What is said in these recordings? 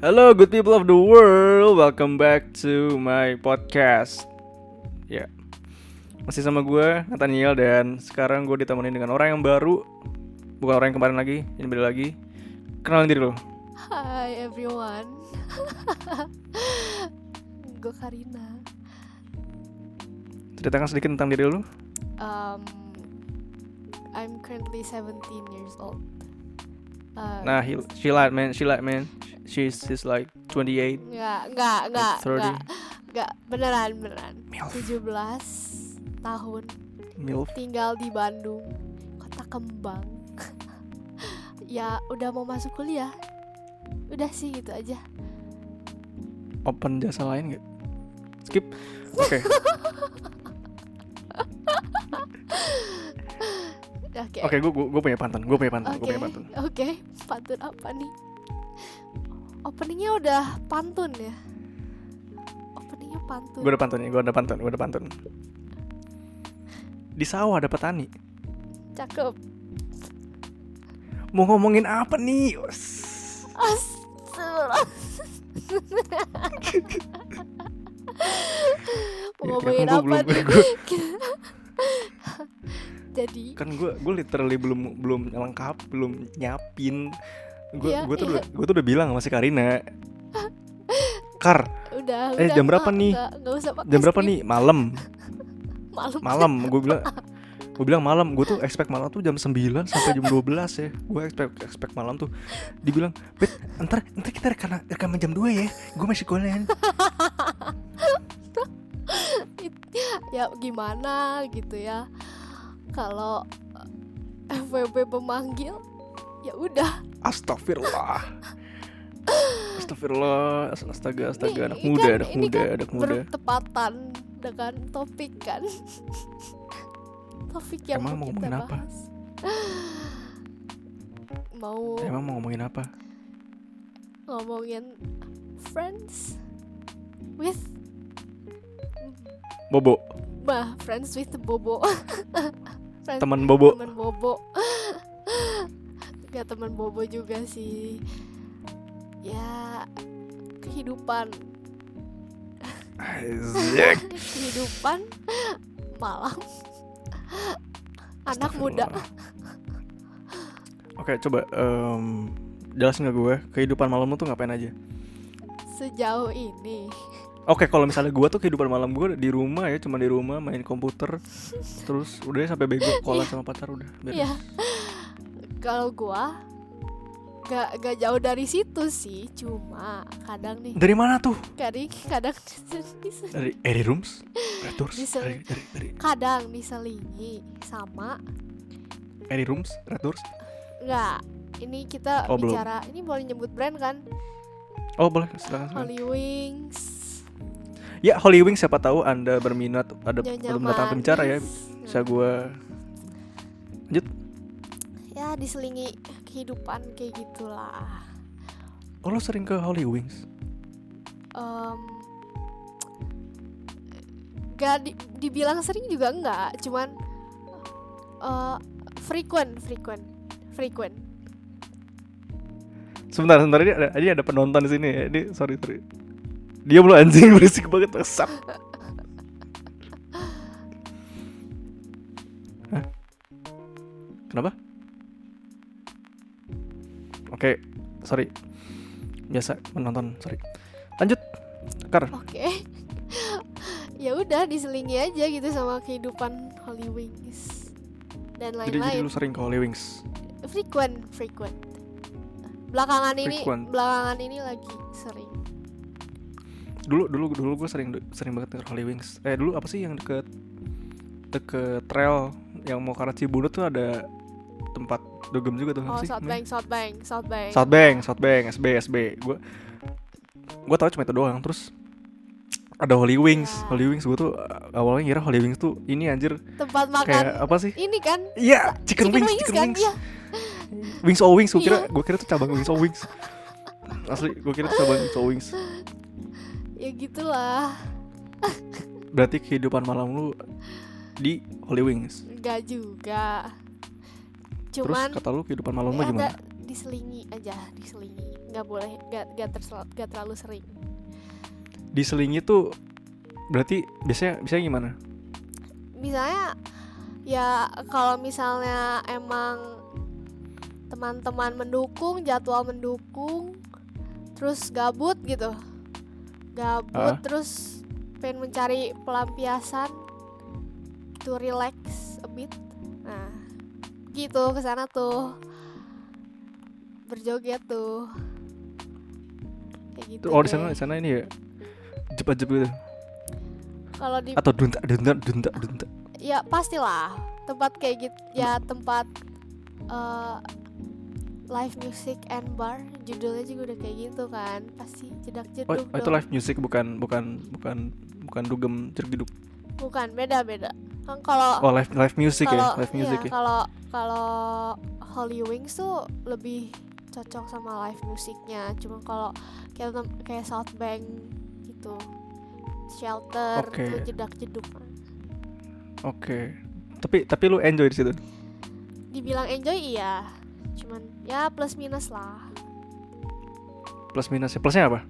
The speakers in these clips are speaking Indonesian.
Hello, good people of the world. Welcome back to my podcast. Ya, masih sama gue Nathaniel dan sekarang gue ditemenin dengan orang yang baru, bukan orang yang kemarin lagi, ini beda lagi. Kenalin diri lo. Hi everyone Gue Karina Ceritakan sedikit tentang diri lo. um, I'm currently 17 years old uh, Nah, he, she like man, she like man. She's she's like 28. Enggak, enggak, enggak, 30. enggak Enggak, beneran, beneran Milf. 17 tahun Milf. Tinggal di Bandung Kota Kembang Ya udah mau masuk kuliah Udah sih gitu aja Open jasa lain nggak? Skip. Oke. Oke Oke, gue gue punya pantun. Gue punya pantun. Gue Oke, punya pantun. oke, pantun apa nih? Openingnya udah pantun ya? Openingnya pantun. Gue ada pantun nih. Gue ada pantun. Gue ada pantun. Di sawah ada petani. Cakep. Mau ngomongin apa nih? Us. Astagfirullah. Mau Ya, ngomongin kan gua apa belum- nih? gua- Jadi, kan gue gue literally belum belum lengkap belum nyapin gue Iya, gue tuh iya. udah gue tuh udah bilang sama si Karina. Kar udah, Eh, udah, jam berapa nih? nggak- nggak usah pakai jam berapa nih? Malam. Malam. malam gue bilang gue bilang malam. Gue tuh expect malam tuh jam 9 sampai jam 12 ya. Gue expect expect malam tuh. Dibilang bet ntar ntar kita rekaman rekaman jam 2 ya. Gue masih kuliah. Ya gimana gitu ya. Kalau FWB memanggil ya udah. Astagfirullah. Astagfirullah astaga astaga Ini- anak ini muda kan- anak muda kan anak muda. bertepatan dengan topik kan? Topik yang Emang mau ngomongin apa? bahas. Mau emang mau ngomongin apa? Ngomongin friends with bobo. Bah friends with bobo. Friends teman bobo. teman bobo Gak teman bobo juga sih ya kehidupan kehidupan malam anak muda. Oke, coba em, jelasin ke gue kehidupan malam lu tuh ngapain aja. sejauh ini Oke, kalau misalnya gue tuh kehidupan malam gue di rumah ya, cuma di rumah main komputer, terus udah sampai bego kolan sama pacar udah. beres. Iya. Kalau gua gak gak jauh dari situ sih cuma kadang nih Dari mana tuh? kadang kadang Dari Eri Rooms, Returs, Bisa. dari, dari, dari kadang diselingi sama Eri Rooms, Returs. nggak ini kita Oh, belum. bicara ini boleh nyebut brand kan Oh boleh, silakan. silakan. Holy Wings Ya Holy Wings siapa tahu anda berminat ada belum datang pembicara ya, bisa gue diselingi kehidupan kayak gitulah Oh lo sering ke Holy Wings? Em, gak di- dibilang sering juga enggak cuman eh frequent frequent frequent Sebentar, sebentar ini ada, ini ada penonton di sini ya. Ini sorry sorry. Dia belum anjing berisik banget besar. Hah? Kenapa? Oke, sorry. Biasa menonton, sorry. Lanjut, Kar. oke ya udah diselingi aja gitu sama kehidupan Holy Wings dan Jadi jadi lain-lain lu sering ke Holy Wings. frequent frequent belakangan ini Frequent. belakangan ini lagi sering Dulu dulu dulu gue sering sering banget ke Holy Wings. Eh dulu apa sih yang deket deket trail yang mau ke arah Cibunut tuh ada tempat dogem juga tuh oh sih? South Bank South Bank South Bank South Bank, South Bank, SB, SB. Gue gue tau cuma itu doang. Terus ada Holy Wings, Ya. Holy Wings. Gue tuh uh, awalnya ngira Holy Wings tuh ini anjir tempat makan kayak apa sih? ini kan Iya, chicken, wings, chicken kan wings. Iya. Wings all wings. Gue kira, Iya. gue kira tuh cabang Wings all wings. Asli, gue kira tuh cabang Wings all wings. ya gitulah Berarti kehidupan malam lu di Holy Wings. enggak juga Terus cuman kata lu kehidupan malam ya gimana? diselingi aja diselingi nggak boleh nggak nggak terlalu sering Diselingi tuh berarti biasanya biasanya gimana? misalnya ya kalau misalnya emang teman-teman mendukung jadwal mendukung terus gabut gitu gabut Ah. terus pengen mencari pelampiasan to relax a bit gitu ke sana tuh. Berjoget tuh. Kayak gitu Tuh, oh di sana di sana ini ya? Jep-jep gitu? Kalau di atau dunta dunta dunta dunta. ya pastilah. Tempat kayak gitu ya tempat eh, live music and bar judulnya juga udah kayak gitu kan. Pasti jedak Oh, jeduk oh, itu live music bukan bukan bukan bukan dugem jergiduk. bukan beda beda. Kan kalau Oh live live music kalau ya live music iya, ya. kalau kalau Holy Wings tuh lebih cocok sama live musiknya cuma kalau kayak kayak South Bank gitu shelter Oke. tuh jedak jeduk Oke. Tapi tapi lu enjoy di situ. dibilang enjoy iya cuman ya plus minus lah Plus minusnya plusnya apa?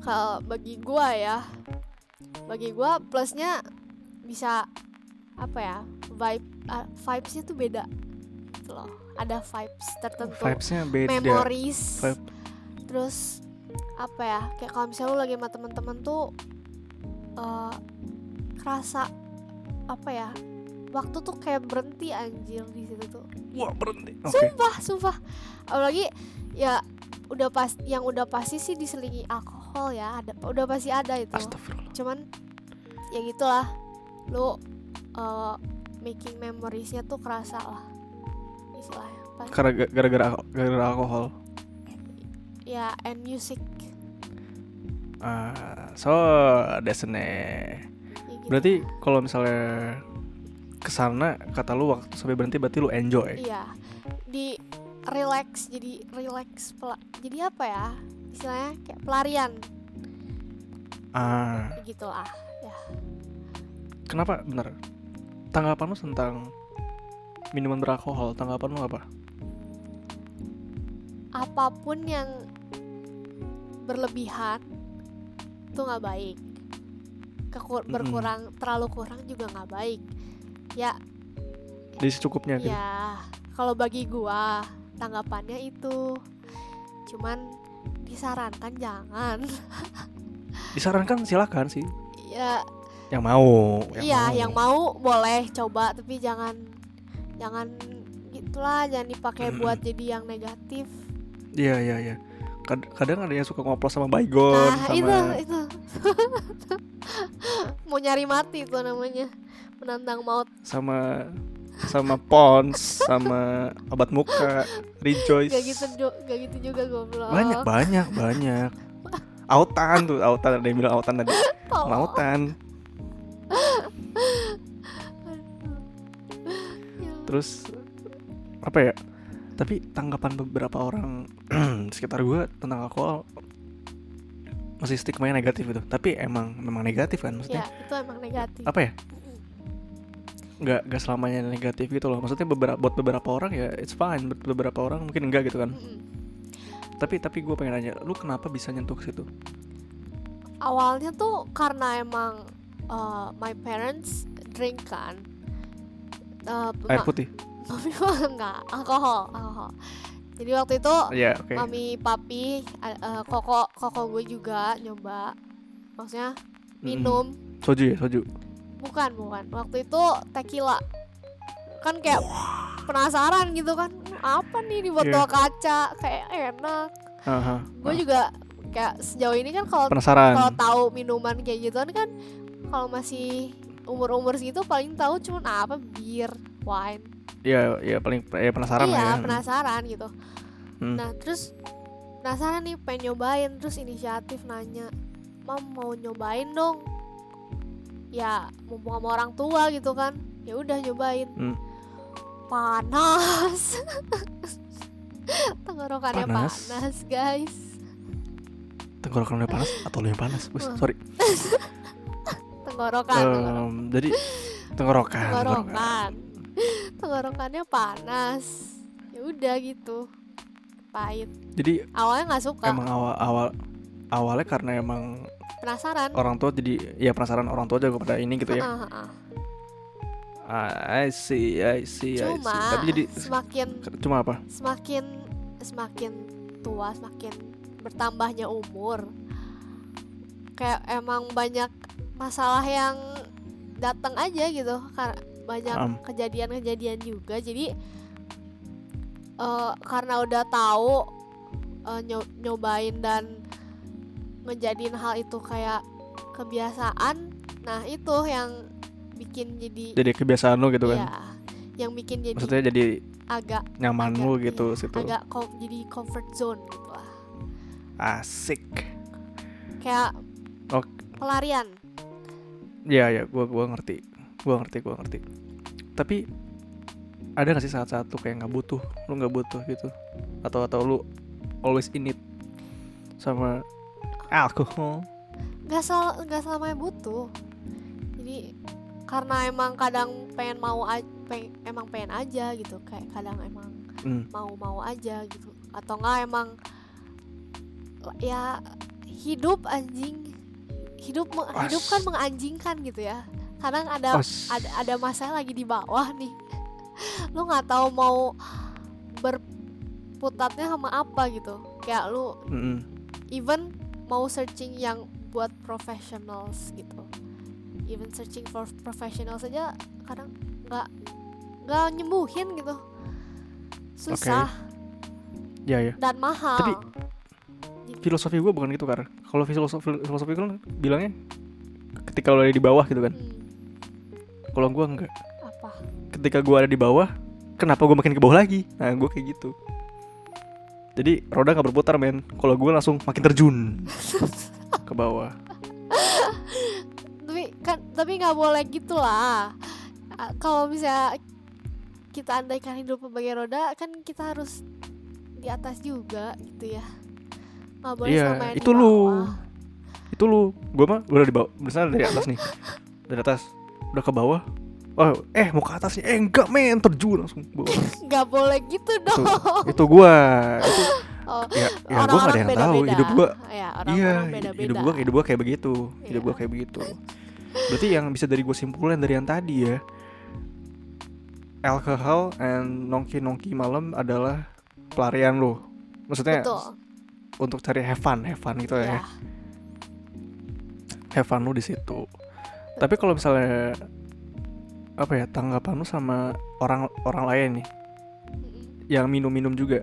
kalau bagi gua ya bagi gua plusnya bisa apa ya vibe uh, vibesnya tuh beda gitu loh ada vibes tertentu Vibesnya beda. memories Vibe. terus apa ya kayak kalau misalnya lu lagi sama temen-temen tuh eh kerasa apa ya waktu tuh kayak berhenti anjir di situ tuh Wah berhenti. Oke. sumpah sumpah apalagi ya udah pas yang udah pasti sih diselingi alkohol ya ada udah pasti ada itu cuman ya gitulah lu uh, making memoriesnya tuh kerasa lah istilahnya gara-gara gara-gara alkohol. ya and music Ah, so desne. ya gitu. Berarti kalau misalnya ke sana kata lu waktu sampai berhenti berarti lu enjoy. iya di relax jadi relax pela- jadi apa ya istilahnya kayak pelarian Ah, gitu lah ya kenapa bener? Tanggapan lu tentang minuman beralkohol, tanggapan lu apa? apa pun yang berlebihan itu nggak baik Kekur- berkurang terlalu kurang juga nggak baik ya Jadi secukupnya gitu. ya kalau bagi gua tanggapannya itu cuman disarankan jangan Disarankan silakan sih. ya Yang mau, yang iya mau. yang mau boleh coba tapi jangan jangan gitulah jangan dipakai buat jadi yang negatif Iya, iya, iya. Kad- Kadang ada yang suka ngoplos sama baygon nah sama itu itu mau nyari mati itu namanya menantang maut sama sama Pons, sama obat muka, Rejoice. gak gitu gak gitu juga goblok Banyak, banyak, banyak. Autan tuh, autan ada yang bilang autan tadi. Tolong. Mautan. Terus apa ya? Tapi tanggapan beberapa orang sekitar gue tentang alkohol masih stigma negatif itu. Tapi emang memang negatif kan ya maksudnya? itu emang negatif Apa ya? Nggak nggak selamanya negatif gitu loh. Maksudnya beberapa buat beberapa orang ya it's fine. Buat beberapa orang mungkin enggak gitu kan. Mm-mm. Tapi tapi gue pengen nanya, lu kenapa bisa nyentuh ke situ? awalnya tuh karena emang uh, my parents drink kan uh, Air putih. mami enggak alkohol alkohol jadi waktu itu Iya, oke. mami papi uh, koko koko gue juga nyoba maksudnya minum Soju ya, soju. bukan bukan waktu itu tequila kan kayak penasaran gitu kan apa nih di botol Iya. kaca kayak enak Aha. gue juga kayak sejauh ini kan kalau kalau tahu minuman kayak gituan kan kalau masih umur-umur segitu paling tahu cuman apa bir wine Iya, iya paling ya penasaran iya lah ya. penasaran gitu Hmm. nah terus penasaran nih pengen nyobain terus inisiatif nanya mam mau nyobain dong ya mumpung sama orang tua gitu kan ya udah nyobain Hmm. panas tenggorokannya Panas? panas guys Tenggorokan lu yang panas atau lu yang panas? Wah. sorry. tenggorokan tenggorokan. Em, jadi tenggorokan. tenggorokan. tenggorokannya panas. Ya udah gitu. Pahit. Jadi awalnya nggak suka. emang awal awal awalnya karena emang penasaran. orang tua jadi ya penasaran orang tua juga pada ini gitu ya. Heeh, heeh. Ah, I see I see I cuma see. Tapi jadi semakin cuma apa? semakin semakin tua semakin bertambahnya umur kayak emang banyak masalah yang datang aja gitu karena banyak kejadian-kejadian juga. Jadi eh, karena udah tahu nyo- nyobain dan ngejadiin hal itu kayak kebiasaan nah itu yang bikin jadi jadi kebiasaan lu gitu kan? Ya yang bikin jadi maksudnya jadi agak nyaman agak- lu gitu iya, situ. agak kom- jadi comfort zone gitu lah. Asik. Kayak Ok. pelarian ya ya gua gua ngerti. Gua ngerti gua ngerti. Tapi ada gak sih saat-saat tuh kayak nggak butuh lu nggak butuh gitu? Atau atau lu always in it sama alkohol? Nggak sel nggak selamanya butuh. Jadi karena emang kadang pengen mau peng- emang pengen aja gitu. Kayak kadang emang Hmm. mau mau aja gitu. Atau enggak emang ya hidup anjing hidup hidup kan menganjingkan gitu ya. Kadang ada ada ada masa lagi di bawah nih. Lu nggak tahu mau berputatnya sama apa gitu. Kayak lu Mm-mm. even mau searching yang buat professionals gitu. Even searching for professionals saja kadang nggak nggak nyembuhin gitu. Susah. Ya ya. Dan mahal. Tapi- filosofi gua bukan gitu kan kalau filosofi filosofi kan bilangnya ketika lu ada di bawah gitu kan. Hmm, kalau gua enggak. Apa? Ketika gua ada di bawah kenapa gua makin ke bawah lagi? Nah gua kayak gitu. Jadi roda nggak berputar men. Kalau gua langsung makin terjun ke bawah. Tapi kan tapi nggak boleh gitu lah. Ah, kalau misalnya kita andaikan hidup sebagai roda kan kita harus di atas juga gitu ya nggak boleh Iya, di itu lu. itu lu. Gua mah udah di bawah misalnya dari atas nih. Dari atas. Udah ke bawah. Oh eh mau ke atas nih. Eh enggak men. Terjun langsung bawah. Nggak boleh gitu itu dong. itu gua. Itu Oh, ya ya gua gak ada yang tahu. beda-beda. hidup gua ya, iya beda-beda. hidup gua hidup gua kayak begitu. Hidup Iya. gua kayak begitu. Berarti yang bisa dari gue simpulin dari yang tadi ya alkohol and nongki nongki malam adalah pelarian lo maksudnya Betul. Untuk cari have fun have fun gitu ya Ya. have fun lu di situ tapi kalau misalnya apa ya tanggapan lu sama orang orang lain nih yang minum-minum juga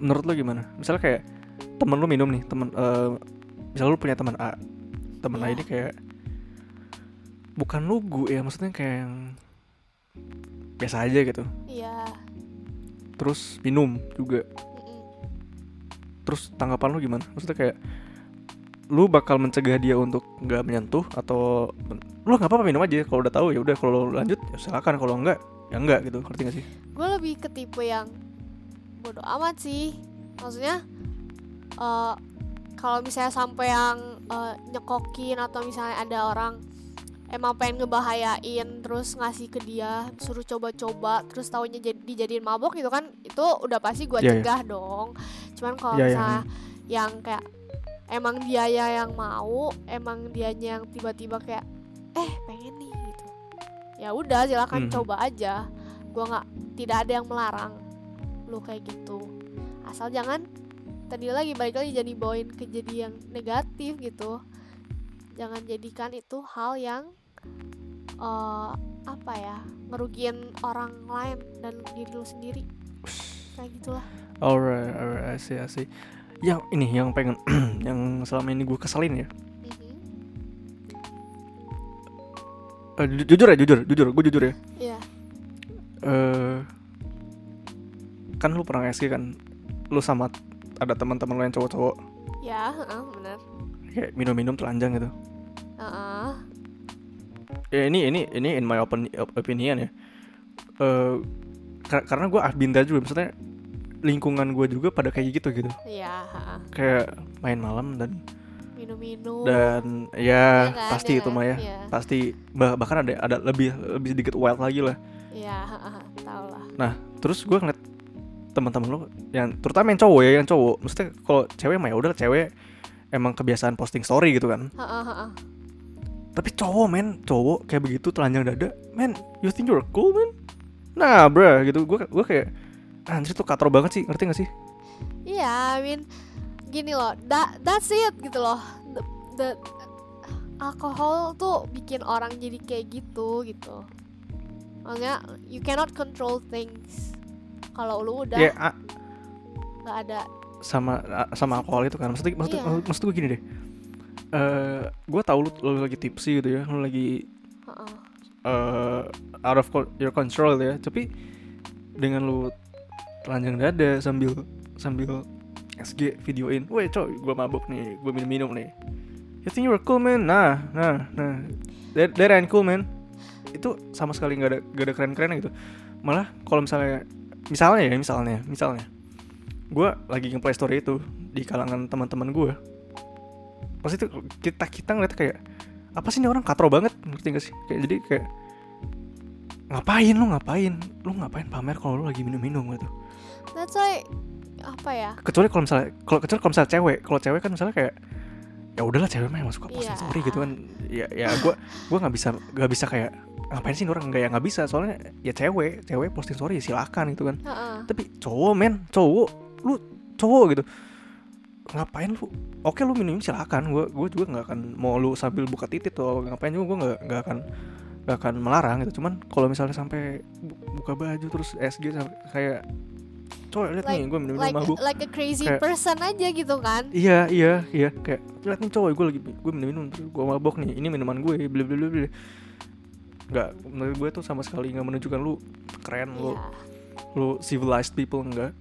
menurut lu gimana misalnya kayak temen lu minum nih temen eh misalnya lu punya teman A temen A Iya. ini kayak bukan lugu ya maksudnya kayak yang biasa aja gitu Iya. terus minum juga. Terus tanggapan lu gimana? Maksudnya kayak lu bakal mencegah dia untuk nggak menyentuh atau lu nggak apa-apa minum aja. Kalau udah tahu ya udah. Kalau lanjut ya silakan. Kalau enggak ya enggak gitu. Ngerti gak sih? Gue lebih ke tipe yang bodoh amat sih. Maksudnya eh kalau misalnya sampai yang eh, nyekokin atau misalnya ada orang emang pengen ngebahayain terus ngasih ke dia suruh coba-coba terus taunya jadi dijadiin mabok gitu kan itu udah pasti gue Iya, iya. cegah dong. Cuman kalau Iya, iya, misalnya yang kayak emang dia yang mau emang dianya yang tiba-tiba kayak eh pengen nih gitu. Ya udah silakan Mhm. coba aja. Gua nggak tidak ada yang melarang lu kayak gitu. Asal jangan tadi lagi balik lagi jadi bawain kejadian negatif gitu. Jangan jadikan itu hal yang eh apa ya ngerugiin orang lain dan diri lu sendiri. Kayak gitulah. Alright alright I see I see. Yang ini yang pengen yang selama ini gue keselin ya. Eh, ju- jujur ya jujur jujur gue jujur ya. Iya. eh kan lu pernah SG kan? Lu sama ada teman-teman lu yang cowok-cowok? Ya heeh, bener. Kayak minum-minum telanjang gitu. Heeh. Ya ini ini ini in my open opinion ya eh kar- karena gue binda juga maksudnya lingkungan gue juga pada kayak gitu gitu Iya, heeh. kayak main malam dan minum-minum dan ya kan, pasti iya itu kan? mah ya Iya. pasti bah- bahkan ada ada lebih lebih sedikit wild lagi lah Iya, heeh, tau lah. terus gue ngeliat teman-teman lo yang terutama yang cowok ya yang cowok maksudnya kalau cewek mah ya udah cewek emang kebiasaan posting story gitu kan Ha-ha, ha-ha. Tapi cowok men cowok kayak begitu telanjang dada men you think you're cool man nah bro gitu gue gue kayak anjir tuh katro banget sih ngerti gak sih Iya, I mean gini loh, that that's it gitu loh. The, the alkohol tuh bikin orang jadi kayak gitu gitu. Makanya you cannot control things. Kalau lu udah a- nggak ada sama sama alkohol itu kan maksudnya maksud, Iya. maksud gue gini deh eh gue tahu lu, lu lagi tipsy gitu ya lu lagi eh out of your control ya tapi dengan lu telanjang dada sambil sambil SG videoin, woi coy, gue mabuk nih, gue minum-minum nih. You think you're cool man? Nah, nah, nah, that, that ain't cool man. Itu sama sekali nggak ada nggak ada keren-keren gitu. Malah kalau misalnya, misalnya ya, misalnya, misalnya, gue lagi nge-play story itu di kalangan teman-teman gue, pasti itu kita kita ngeliat kayak apa sih ini orang katro banget, ngerti gak sih? Kayak jadi kayak ngapain lu ngapain? Lu ngapain pamer kalau lu lagi minum-minum? Gitu. That's why apa ya? kecuali kalau misalnya kalau kecuali kalau misalnya cewek kalau cewek kan misalnya kayak ya udahlah cewek mah emang suka posting Iya. story gitu kan. Ya ya gue gue nggak bisa nggak bisa kayak ngapain sih orang? Nggak ya nggak bisa. Soalnya ya cewek cewek posting story ya silakan gitu kan. Heeh. tapi cowok men cowok lu cowok gitu ngapain lu? Oke lu minum silakan. Gue gue juga nggak akan mau lu sambil buka titik tuh. Ngapain juga gue nggak nggak akan nggak akan melarang gitu. Cuman kalau misalnya sampai bu- buka baju terus SG sampai kayak coy lihat nih gue minum minum Like mabuk like a crazy Kayak- person aja gitu kan? iya iya iya. Kayak lihat nih cowok gue lagi gue minum minum terus gue mabok nih. Ini minuman gue bla bla bla bla. Nggak menurut gue tuh sama sekali nggak menunjukkan lu keren lu Iya. lu civilized people enggak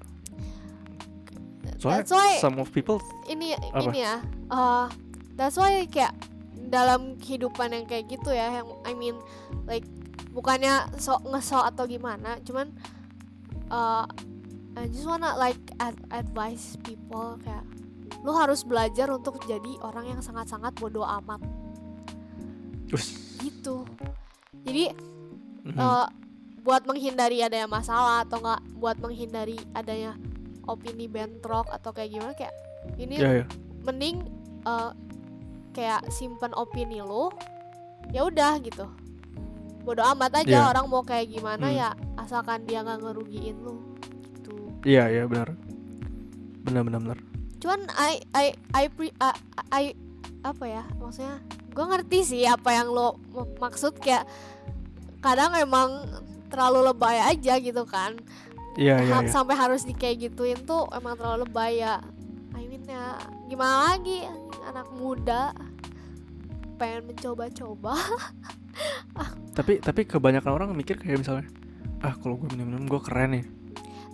soalnya That's why some of people ini Apa? ini ya uh, that's why kayak dalam kehidupan yang kayak gitu ya yang I mean like bukannya sok ngesok atau gimana cuman uh, I just wanna like ad- advise people kayak lu harus belajar untuk jadi orang yang sangat-sangat bodoh amat us gitu jadi mhm. uh, buat menghindari adanya masalah atau enggak buat menghindari adanya opini bentrok atau kayak gimana kayak ini ya ya mending uh, kayak simpen opini lo ya udah gitu. Bodoh amat aja Iya. orang mau kayak gimana Hmm. ya asalkan dia nggak ngerugiin lo gitu. Iya iya benar. Benar benar benar. Cuman I I I pre, I, I- apa ya maksudnya gue ngerti sih apa yang lo mak- maksud kayak kadang emang terlalu lebay aja gitu kan iya iya Ha- iya sampai harus di kayak gituin tuh emang terlalu lebay ya I mean ya gimana lagi anak muda pengen mencoba-coba? Tapi tapi kebanyakan orang mikir kayak misalnya ah kalau gue minum minum gue keren nih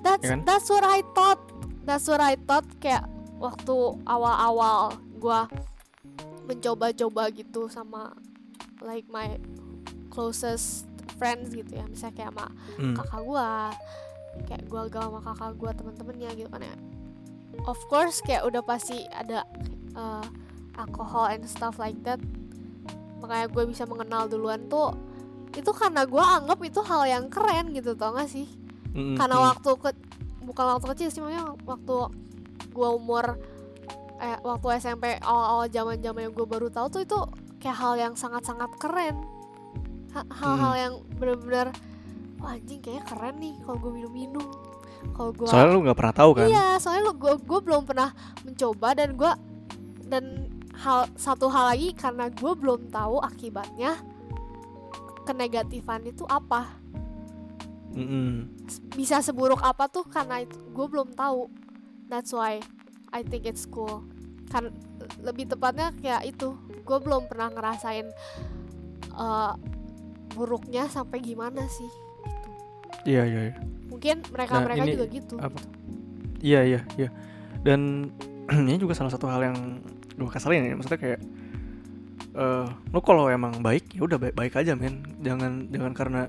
that's Ya kan? that's what I thought. That's what I thought kayak waktu awal-awal gua mencoba-coba gitu sama like my closest friends gitu ya misalnya kayak sama hmm. kakak gua kayak gua gaul sama kakak gua temen-temennya gitu kan ya of course kayak udah pasti ada uh, alcohol and stuff like that makanya gue bisa mengenal duluan tuh itu karena gua anggap itu hal yang keren gitu tau gak sih Mm, karena mm. waktu ke bukan waktu kecil sih makanya waktu gua umur eh waktu SMP awal-awal zaman zamannya gue baru tahu tuh itu kayak hal yang sangat-sangat keren Ha- hal-hal Hmm. yang bener-bener wah anjing kayaknya keren nih kalau gue minum-minum kalau gue soalnya lu nggak pernah tahu kan? Iya soalnya lu gue gue belum pernah mencoba dan gue dan hal satu hal lagi karena gue belum tahu akibatnya kenegatifan itu apa. Mm-mm. bisa seburuk apa tuh karena itu gue belum tahu. That's why I think it's cool. Kan lebih tepatnya kayak itu. Gue belum pernah ngerasain eh, buruknya sampai gimana sih iya iya iya. Mungkin mereka mereka Nah, ini juga gitu. apa? Iya iya iya. Dan ini juga salah satu hal yang gue keselin ya maksudnya kayak eh lo kalau emang baik ya udah baik baik aja men. Jangan jangan karena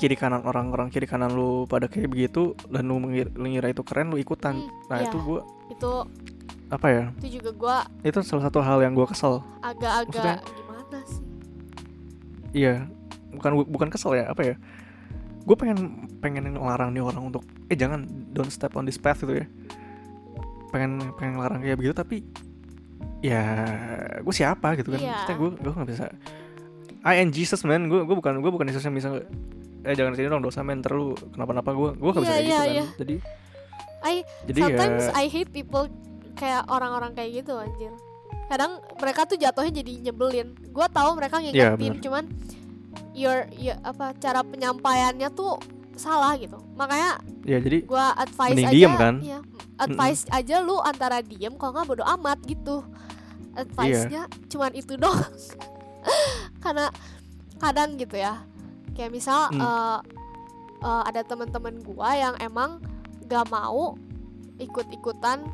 kiri kanan orang-orang kiri kanan lu pada kayak begitu dan lu mengira, itu keren lu ikutan. Hmm, nah iya. itu gue itu apa ya? itu juga gue itu salah satu hal yang gue kesel. Agak-agak gimana sih? Iya. Bukan bukan kesel ya apa ya gue pengen pengen ngelarang nih orang untuk eh jangan don't step on this path gitu ya. Pengen pengen ngelarang kayak begitu tapi ya gue siapa gitu kan. Maksudnya gue gue nggak bisa. I and Jesus man. Gue gue bukan gue bukan Yesus yang bisa eh jangan sini dong dosa men terlalu kenapa-napa gue gue gak bisa Iya, kayak gitu iya, kan. iya. jadi I jadi sometimes ya I hate people kayak orang-orang kayak gitu anjir. Kadang mereka tuh jatuhnya jadi nyebelin. Gue tahu mereka Iya, ngingetin bener. cuman your, your apa cara penyampaiannya tuh salah gitu makanya ya jadi gue advice aja diem kan? ya, advice aja lu antara diem kalau nggak bodo amat gitu advice-nya Iya. cuman itu doang karena kadang gitu ya kayak misal Hmm. eh, eh, ada teman-teman gua yang emang gak mau ikut-ikutan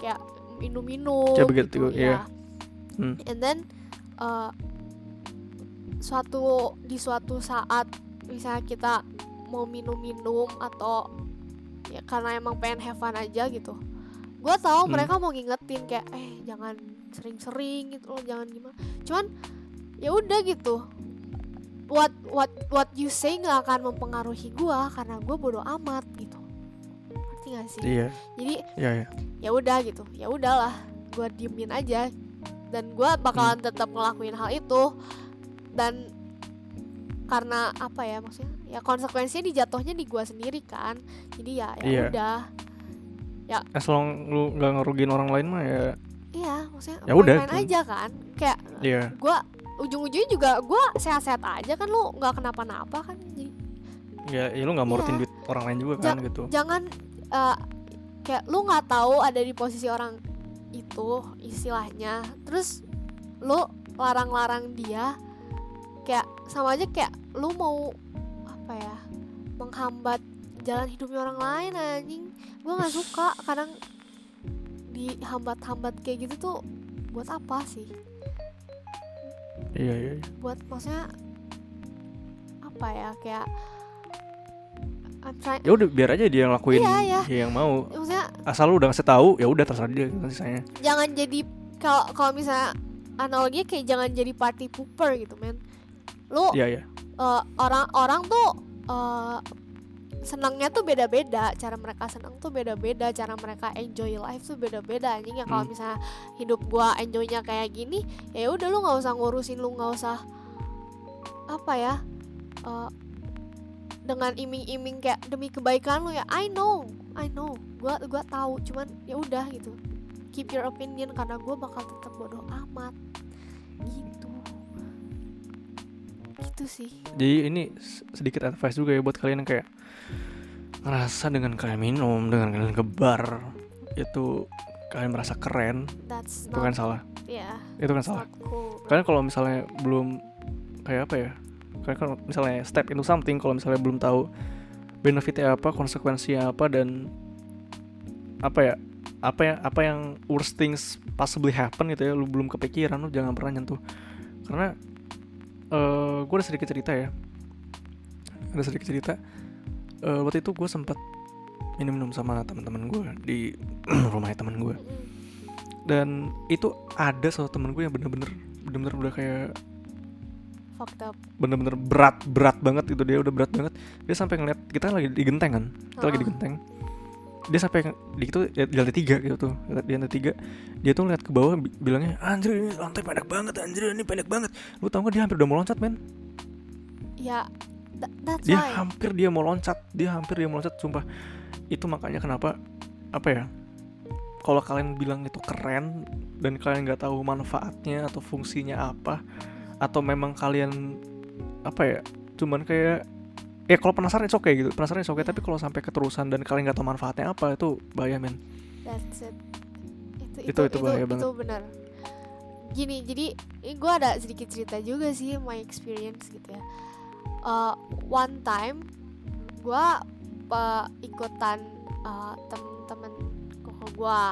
kayak minum-minum gitu, iya. ya. Hmm. and then eh, suatu di suatu saat misalnya kita mau minum-minum atau ya karena emang pengen have fun aja gitu gue tahu Hmm. mereka mau ngingetin kayak eh jangan sering-sering gitu loh jangan gimana. Cuman ya udah gitu. What what what you say nggak akan mempengaruhi gue karena gue bodoh amat gitu. Ngerti gak sih? Iya. Jadi iya iya. ya udah gitu. Ya udahlah gue diemin aja. Dan gue bakalan Hmm. tetap ngelakuin hal itu dan karena apa ya maksudnya ya konsekuensinya dijatuhnya di gue sendiri kan. Jadi ya ya Iya. udah. As long lu nggak ngerugiin orang lain mah ya iya maksudnya Ya udah, gitu. aja kan. Kayak iya. gue ujung-ujungnya juga gue sehat-sehat aja kan lu nggak kenapa-napa kan. Jadi ya, ya lu nggak mau Iya. rutin duit orang lain juga kan gitu. jangan eh, kayak lu nggak tahu ada di posisi orang itu istilahnya. Terus lu larang-larang dia kayak sama aja kayak lu mau apa ya menghambat jalan hidupnya orang lain anjing. Gue nggak suka kadang dihambat-hambat kayak gitu tuh buat apa sih? Iya iya iya. buat maksudnya apa ya kayak ya udah biar aja dia yang lakuin Iya, iya. dia yang mau. Maksudnya asal lu udah ngasih tahu ya udah terserah dia gitu sisanya. Jangan jadi kalau kalau misalnya analoginya kayak jangan jadi party pooper gitu men lu iya iya. eh, orang-orang tuh eh, senangnya tuh beda-beda. Cara mereka senang tuh beda-beda. Cara mereka enjoy life tuh beda-beda. Anjing ya kalau Hmm. misalnya hidup gua enjoynya kayak gini ya udah lu nggak usah ngurusin lu nggak usah apa ya eh, dengan iming-iming kayak demi kebaikan lu ya. I know I know. Gua gua tahu. Cuman ya udah gitu. Keep your opinion karena gua bakal tetap bodoh amat gitu sih. Jadi ini sedikit advice juga ya buat kalian yang kayak ngerasa dengan kalian minum dengan kalian kebar itu kalian merasa keren that's itu kan salah. ya. Itu kan salah. Cool. Kalian kalau misalnya belum kayak apa ya kalian kalau misalnya step into something kalau misalnya belum tahu benefitnya apa konsekuensinya apa dan apa ya apa ya apa yang worst things possibly happen gitu ya lu belum kepikiran lu jangan pernah nyentuh. Karena eh gue ada sedikit cerita ya. Ada sedikit cerita. Eh waktu itu gue sempat minum-minum sama teman-teman gue di rumahnya teman gue dan itu ada satu temen gue yang bener-bener bener-bener udah kayak fucked up. bener-bener berat berat banget gitu. Dia udah berat banget. Dia sampai ngeliat kita lagi di genteng kan? Kita lagi di genteng dia sampai di itu di lantai tiga gitu tuh. Di lantai tiga dia tuh ngeliat ke bawah bi- bilangnya anjir ini lantai pendek banget anjir ini pendek banget. Lu tau gak dia hampir udah mau loncat men? Ya tha- that's dia why. hampir dia mau loncat dia hampir dia mau loncat sumpah. Itu makanya kenapa apa ya kalau kalian bilang itu keren dan kalian nggak tahu manfaatnya atau fungsinya apa atau memang kalian apa ya cuman kayak ya kalau penasaran itu oke gitu. Penasaran itu oke tapi kalau sampai keterusan dan kalian nggak tahu manfaatnya apa itu bahaya men. That's it. Itu Itu- itu bahaya banget. itu benar. Gini jadi gue ada sedikit cerita juga sih my experience gitu ya. Uh, one time gue ikutan uh, temen-temen koko gue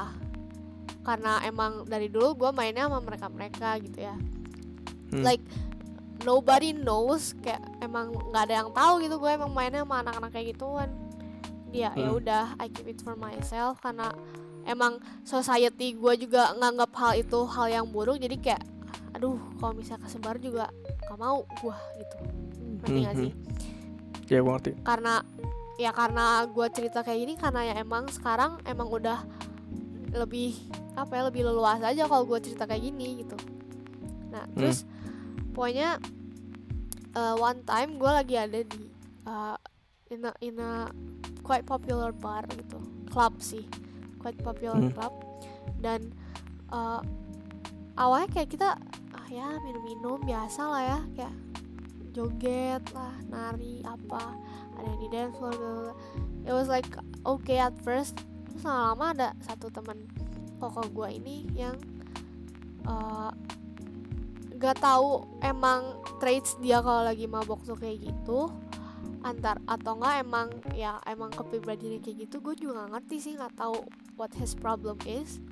karena emang dari dulu gue mainnya sama mereka mereka gitu ya. Hmm. like nobody knows kayak emang nggak ada yang tahu gitu gue emang mainnya sama anak-anak kayak gituan dia ya Hmm. udah I keep it for myself karena emang society gue juga nganggap hal itu hal yang buruk jadi kayak aduh kalau misalnya kesebar juga gak mau gue gitu ngerti gak Mhm. sih ya gue ngerti karena ya karena gue cerita kayak gini karena ya emang sekarang emang udah lebih apa ya lebih leluasa aja kalau gue cerita kayak gini gitu nah Hmm. terus pokoknya uh, one time gue lagi ada di uh, in a, in a quite popular bar gitu club sih quite popular Hmm. club dan uh, awalnya kayak kita ah ya minum-minum biasa lah ya kayak joget lah nari apa ada yang di dance floor bla, bla, bla. it was like okay at first terus lama-lama ada satu teman koko gue ini yang uh, gak tahu emang traits dia kalau lagi mabok tuh kayak gitu. Antar atau enggak emang ya emang kepribadiannya kayak gitu gue juga gak ngerti sih nggak tahu what his problem is.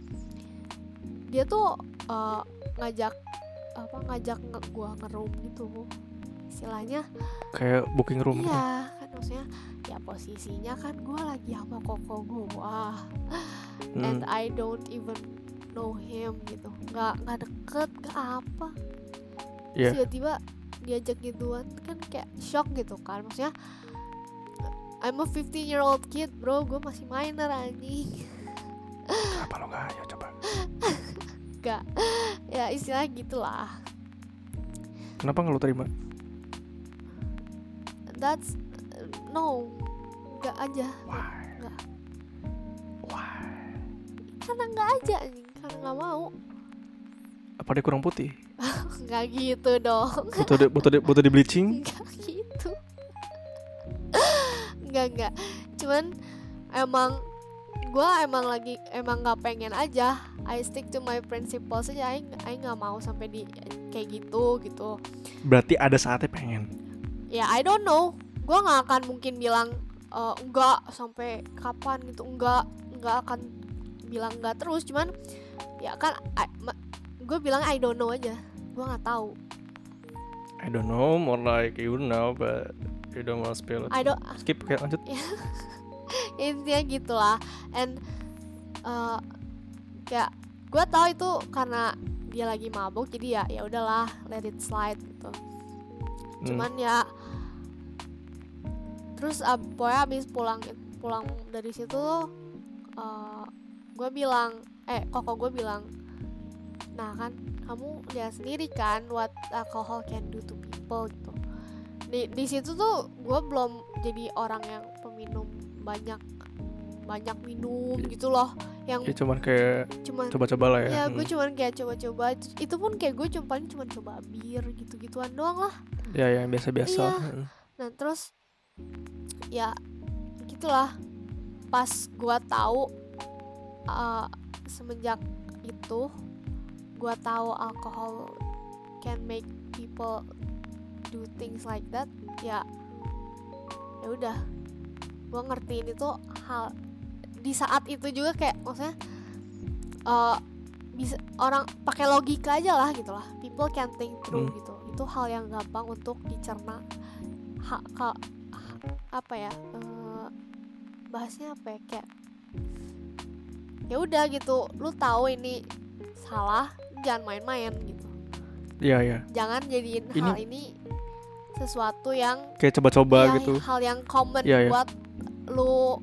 Dia tuh uh, ngajak apa ngajak nge gua ngeroom gitu. Istilahnya kayak booking room gitu. iya kan maksudnya ya posisinya kan gue lagi sama koko gua. Hmm. and I don't even know him gitu. Nggak nggak deket nggak apa Iya. Terus tiba-tiba diajak gituan kan kayak shock gitu kan maksudnya I'm a 15 year old kid bro gue masih minor anjing Kenapa lo nggak ayo coba? gak ya istilah gitulah Kenapa nggak lo terima? that's no nggak aja Why? Nggak. Why? karena nggak aja anjing karena nggak mau Apa dia kurang putih? nggak gitu dong. Butuh di, butuh di, butuh di bleaching? nggak gitu. Nggak nggak. Cuman emang gue emang lagi emang nggak pengen aja. I stick to my principles aja. I I nggak mau sampai di kayak gitu gitu. Berarti ada saatnya pengen. ya I don't know. Gue nggak akan mungkin bilang eh, enggak sampai kapan gitu. Enggak nggak akan bilang enggak terus. Cuman ya kan gue bilang I don't know aja gue nggak tahu I don't know, more like you know, but you don't want to spill it. I don't Skip, kayak lanjut. intinya gitulah and eh, kayak gue tahu itu karena dia lagi mabuk jadi ya ya udahlah let it slide gitu Hmm. cuman ya terus ab, pokoknya abis pulang pulang dari situ tuh gue bilang eh koko gue bilang nah kan kamu lihat sendiri kan what alcohol can do to people gitu di di situ tuh gue belum jadi orang yang peminum banyak banyak minum gitu loh yang Ya cuman kayak cuman coba-coba lah ya. ya Hmm. gue cuman kayak coba-coba itu pun kayak gue cuma paling cuma coba bir gitu-gituan doang lah Ya yang biasa-biasa. Iya. Hmm. Nah terus ya gitulah pas gua tahu uh, semenjak itu gua tahu alkohol can make people do things like that ya ya udah. Gua ngertiin itu hal di saat itu juga kayak maksudnya uh, bisa orang pakai logika aja lah gitu lah. People can think through Hmm. gitu. Itu hal yang gampang untuk dicerna. Ha, ka- apa ya eh, bahasnya apa ya kayak ya udah gitu. Lu tahu ini salah jangan main-main gitu Iya, iya. jangan jadiin Ini- hal ini sesuatu yang Kayak coba-coba ya, gitu. hal yang common Iya, iya. buat lu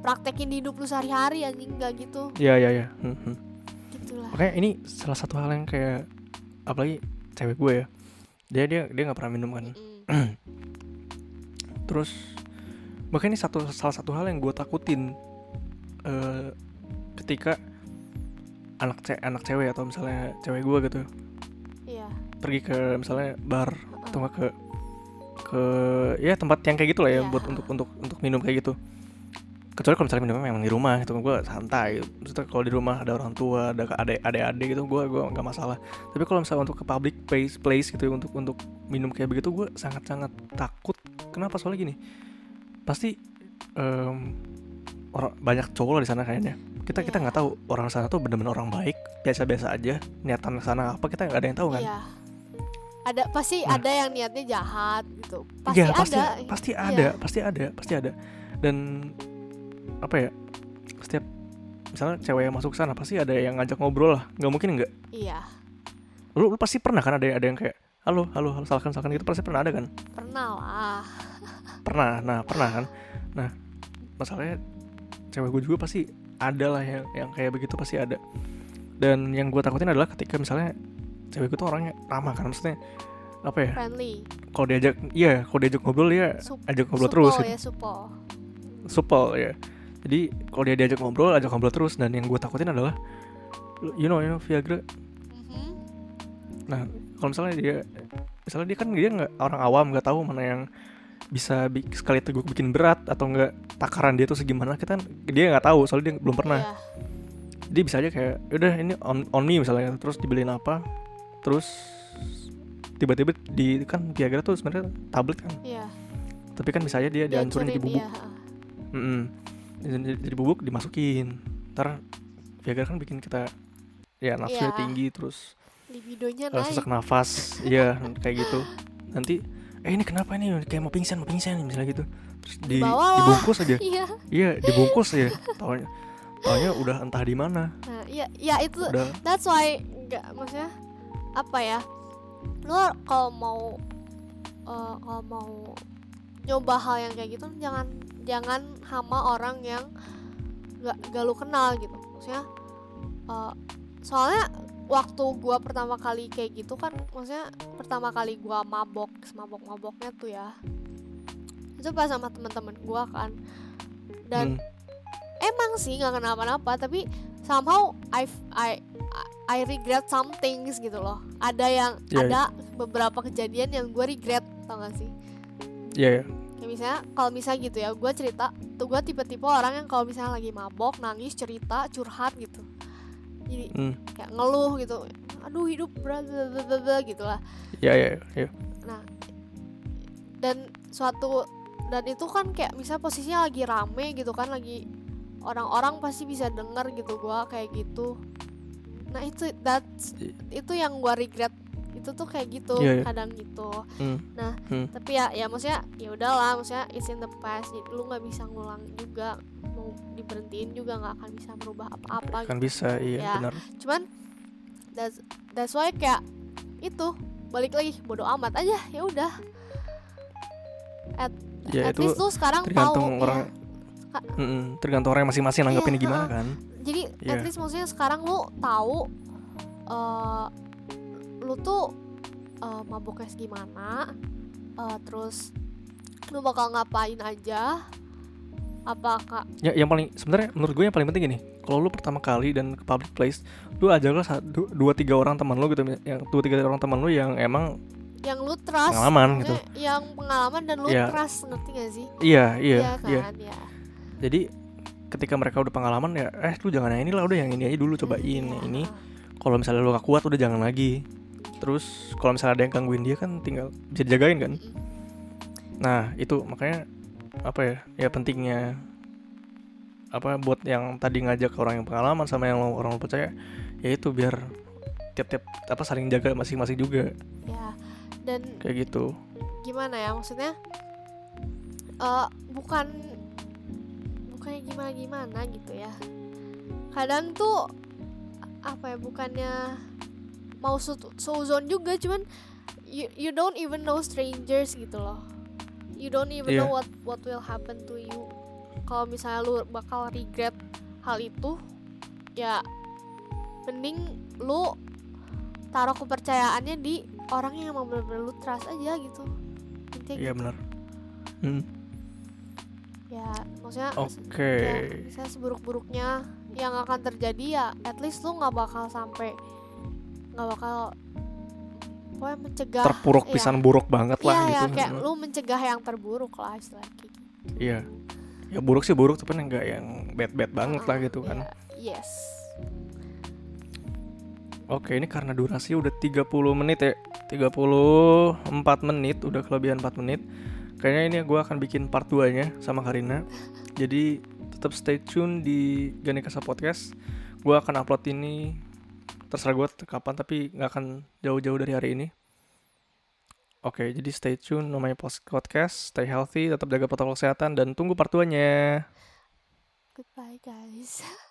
praktekin di hidup lu sehari-hari anjing nggak gitu Iya, iya, iya. Hmm, hmm. gitulah Makanya ini salah satu hal yang kayak apalagi cewek gue ya. Dia dia dia nggak pernah minum kan. Mm-mm. Terus makanya ini satu salah satu hal yang gue takutin eh ketika anak ce anak cewek atau misalnya cewek gue gitu. Iya. Pergi ke misalnya bar heeh. atau ke ke ya tempat yang kayak gitu lah ya Iya. buat untuk untuk untuk minum kayak gitu. Kecuali kalau misalnya minumnya memang di rumah gitu gue santai. Gitu. maksudnya kalau di rumah ada orang tua ada adik adik adik gitu gue gue nggak masalah. Tapi kalau misalnya untuk ke public place place gitu ya, untuk untuk minum kayak begitu gue sangat sangat takut. Kenapa? Soalnya gini pasti em, orang banyak cowok lah di sana kayaknya kita kita Iya. nggak tahu orang sana tuh bener-bener orang baik biasa-biasa aja niatan sana apa kita nggak ada yang tahu kan Iya. Ada pasti Nah. ada yang niatnya jahat gitu. Pasti Iya, ada. pasti Iya. ada, pasti ada, pasti ada. Dan apa ya? Setiap misalnya cewek yang masuk sana pasti ada yang ngajak ngobrol lah. nggak mungkin nggak. Iya, Lu, lu pasti pernah kan ada ada yang kayak halo, halo, halo, salahkan, salahkan gitu pasti pernah ada kan? pernah lah. Pernah. Nah, pernah kan? Nah, masalahnya cewek gue juga pasti ada lah yang yang kayak begitu pasti ada. Dan yang gue takutin adalah ketika misalnya cewek gue tuh orangnya ramah kan maksudnya apa ya? Friendly. Kalau diajak iya kalau diajak ngobrol ya Sup- ajak ngobrol supel terus gitu. ya supel. Supel ya jadi kalau dia diajak ngobrol ajak ngobrol terus. Dan yang gue takutin adalah you know you know Viagra. Mhm. nah kalau misalnya dia misalnya dia kan dia nggak orang awam nggak tahu mana yang bisa bi- sekali teguk bikin berat atau nggak takaran dia tuh segimana kita kan- dia nggak tahu soalnya dia belum pernah Iya. dia bisa aja kayak udah ini on, on me misalnya terus dibeliin apa terus tiba-tiba di kan Viagra tuh sebenarnya tablet kan Iya. tapi kan bisa aja dia dihancurin jadi bubuk iya, ha. Mm-mm. jadi, jadi bubuk dimasukin ntar Viagra kan bikin kita ya nafsunya Iya. tinggi terus libidonya uh, naik sesak nafas iya kayak gitu nanti eh ini kenapa ini kayak mau pingsan mau pingsan misalnya gitu terus di, Dibawa dibungkus aja. Iya. Iya dibungkus aja taunya taunya udah entah di mana. Nah iya ya itu udah. that's why nggak maksudnya apa ya lu kalau mau eh, kalau mau nyoba hal yang kayak gitu jangan jangan sama orang yang nggak gak lu kenal gitu. Maksudnya eh, soalnya waktu gua pertama kali kayak gitu kan maksudnya pertama kali gua mabok mabok maboknya tuh ya pas sama teman-teman gua kan. Dan Hmm. emang sih nggak kenapa-napa tapi somehow I I I regret some things gitu loh. Ada yang Iya, ada beberapa kejadian yang gue regret tau gak sih? Iya iya. kayak misalnya kalau misalnya gitu ya gue cerita tuh gue tipe-tipe orang yang kalau misalnya lagi mabok nangis cerita curhat gitu. Jadi Hmm. kayak ngeluh gitu aduh hidup berat bla, bla, bla, bla, gitu lah. Iya iya iya. Dan suatu dan itu kan kayak misalnya posisinya lagi rame gitu kan lagi orang-orang pasti bisa denger gitu gua kayak gitu nah itu that's I- itu yang gua regret itu tuh kayak gitu Iya, iya. kadang gitu Hmm. nah Hmm. tapi ya ya maksudnya ya udahlah maksudnya it's in the past jadi lu nggak bisa ngulang juga mau diberhentiin juga nggak akan bisa merubah apa-apa kan bisa iya Ya. benar cuman that's that's why kayak itu balik lagi bodoh amat aja ya udah at, ya at itu least lu sekarang tergantung tahu orang ya. Ka- Mm-mm, tergantung orang masing-masing nanggapinnya Iya, gimana kan jadi Iya. at least maksudnya sekarang lu tahu eh lu tuh eh, maboknya gimana eh, terus lu bakal ngapain aja apakah ya yang paling sebenarnya menurut gue yang paling penting gini kalau lu pertama kali dan ke public place lu ajaklah satu dua tiga orang teman lu gitu yang dua tiga orang teman lu yang emang yang lu trust pengalaman gitu. yang pengalaman dan lu Iya. trust ngerti gak sih? Iya iya iya kan ya jadi ketika mereka udah pengalaman ya eh lu jangan yang ini lah udah yang ini aja dulu cobain Iya, yang ini. ha. kalau misalnya lu gak kuat udah jangan lagi. Terus kalau misalnya ada yang gangguin dia kan tinggal bisa dijagain kan? Mm-mm. nah itu makanya apa ya ya pentingnya apa buat yang tadi ngajak orang yang pengalaman sama yang orang lo percaya ya itu biar tiap-tiap apa saling jaga masing-masing juga. Ya dan kayak gitu. gimana ya maksudnya eh bukan bukannya gimana gimana gitu ya. Kadang tuh apa ya bukannya mau suzon juga cuman you, you don't even know strangers gitu loh. You don't even Iya. know what what will happen to you. Kalau misalnya lu bakal regret hal itu ya mending lu taruh kepercayaannya di orang yang emang bener-bener lu trust aja gitu intinya iya gitu. benar hmm, ya maksudnya oke ya, misalnya seburuk-buruknya yang akan terjadi ya at least lu nggak bakal sampai nggak bakal pokoknya mencegah terpuruk iya. pisan buruk banget iya lah ya gitu kayak Hmm, lu mencegah yang terburuk lah istilahnya kayak gitu. iya ya buruk sih buruk tapi enggak yang bad bad banget lah Ah, gitu kan ya, yes Oke, ini karena durasi udah 30 menit ya. 34 menit, udah kelebihan 4 menit. Kayaknya ini gue akan bikin part 2-nya sama Karina. Jadi tetap stay tune di Ganikasa Podcast. Gue akan upload ini terserah gue kapan tapi nggak akan jauh-jauh dari hari ini. Oke, jadi stay tune namanya podcast, stay healthy, tetap jaga protokol kesehatan dan tunggu part 2-nya. goodbye guys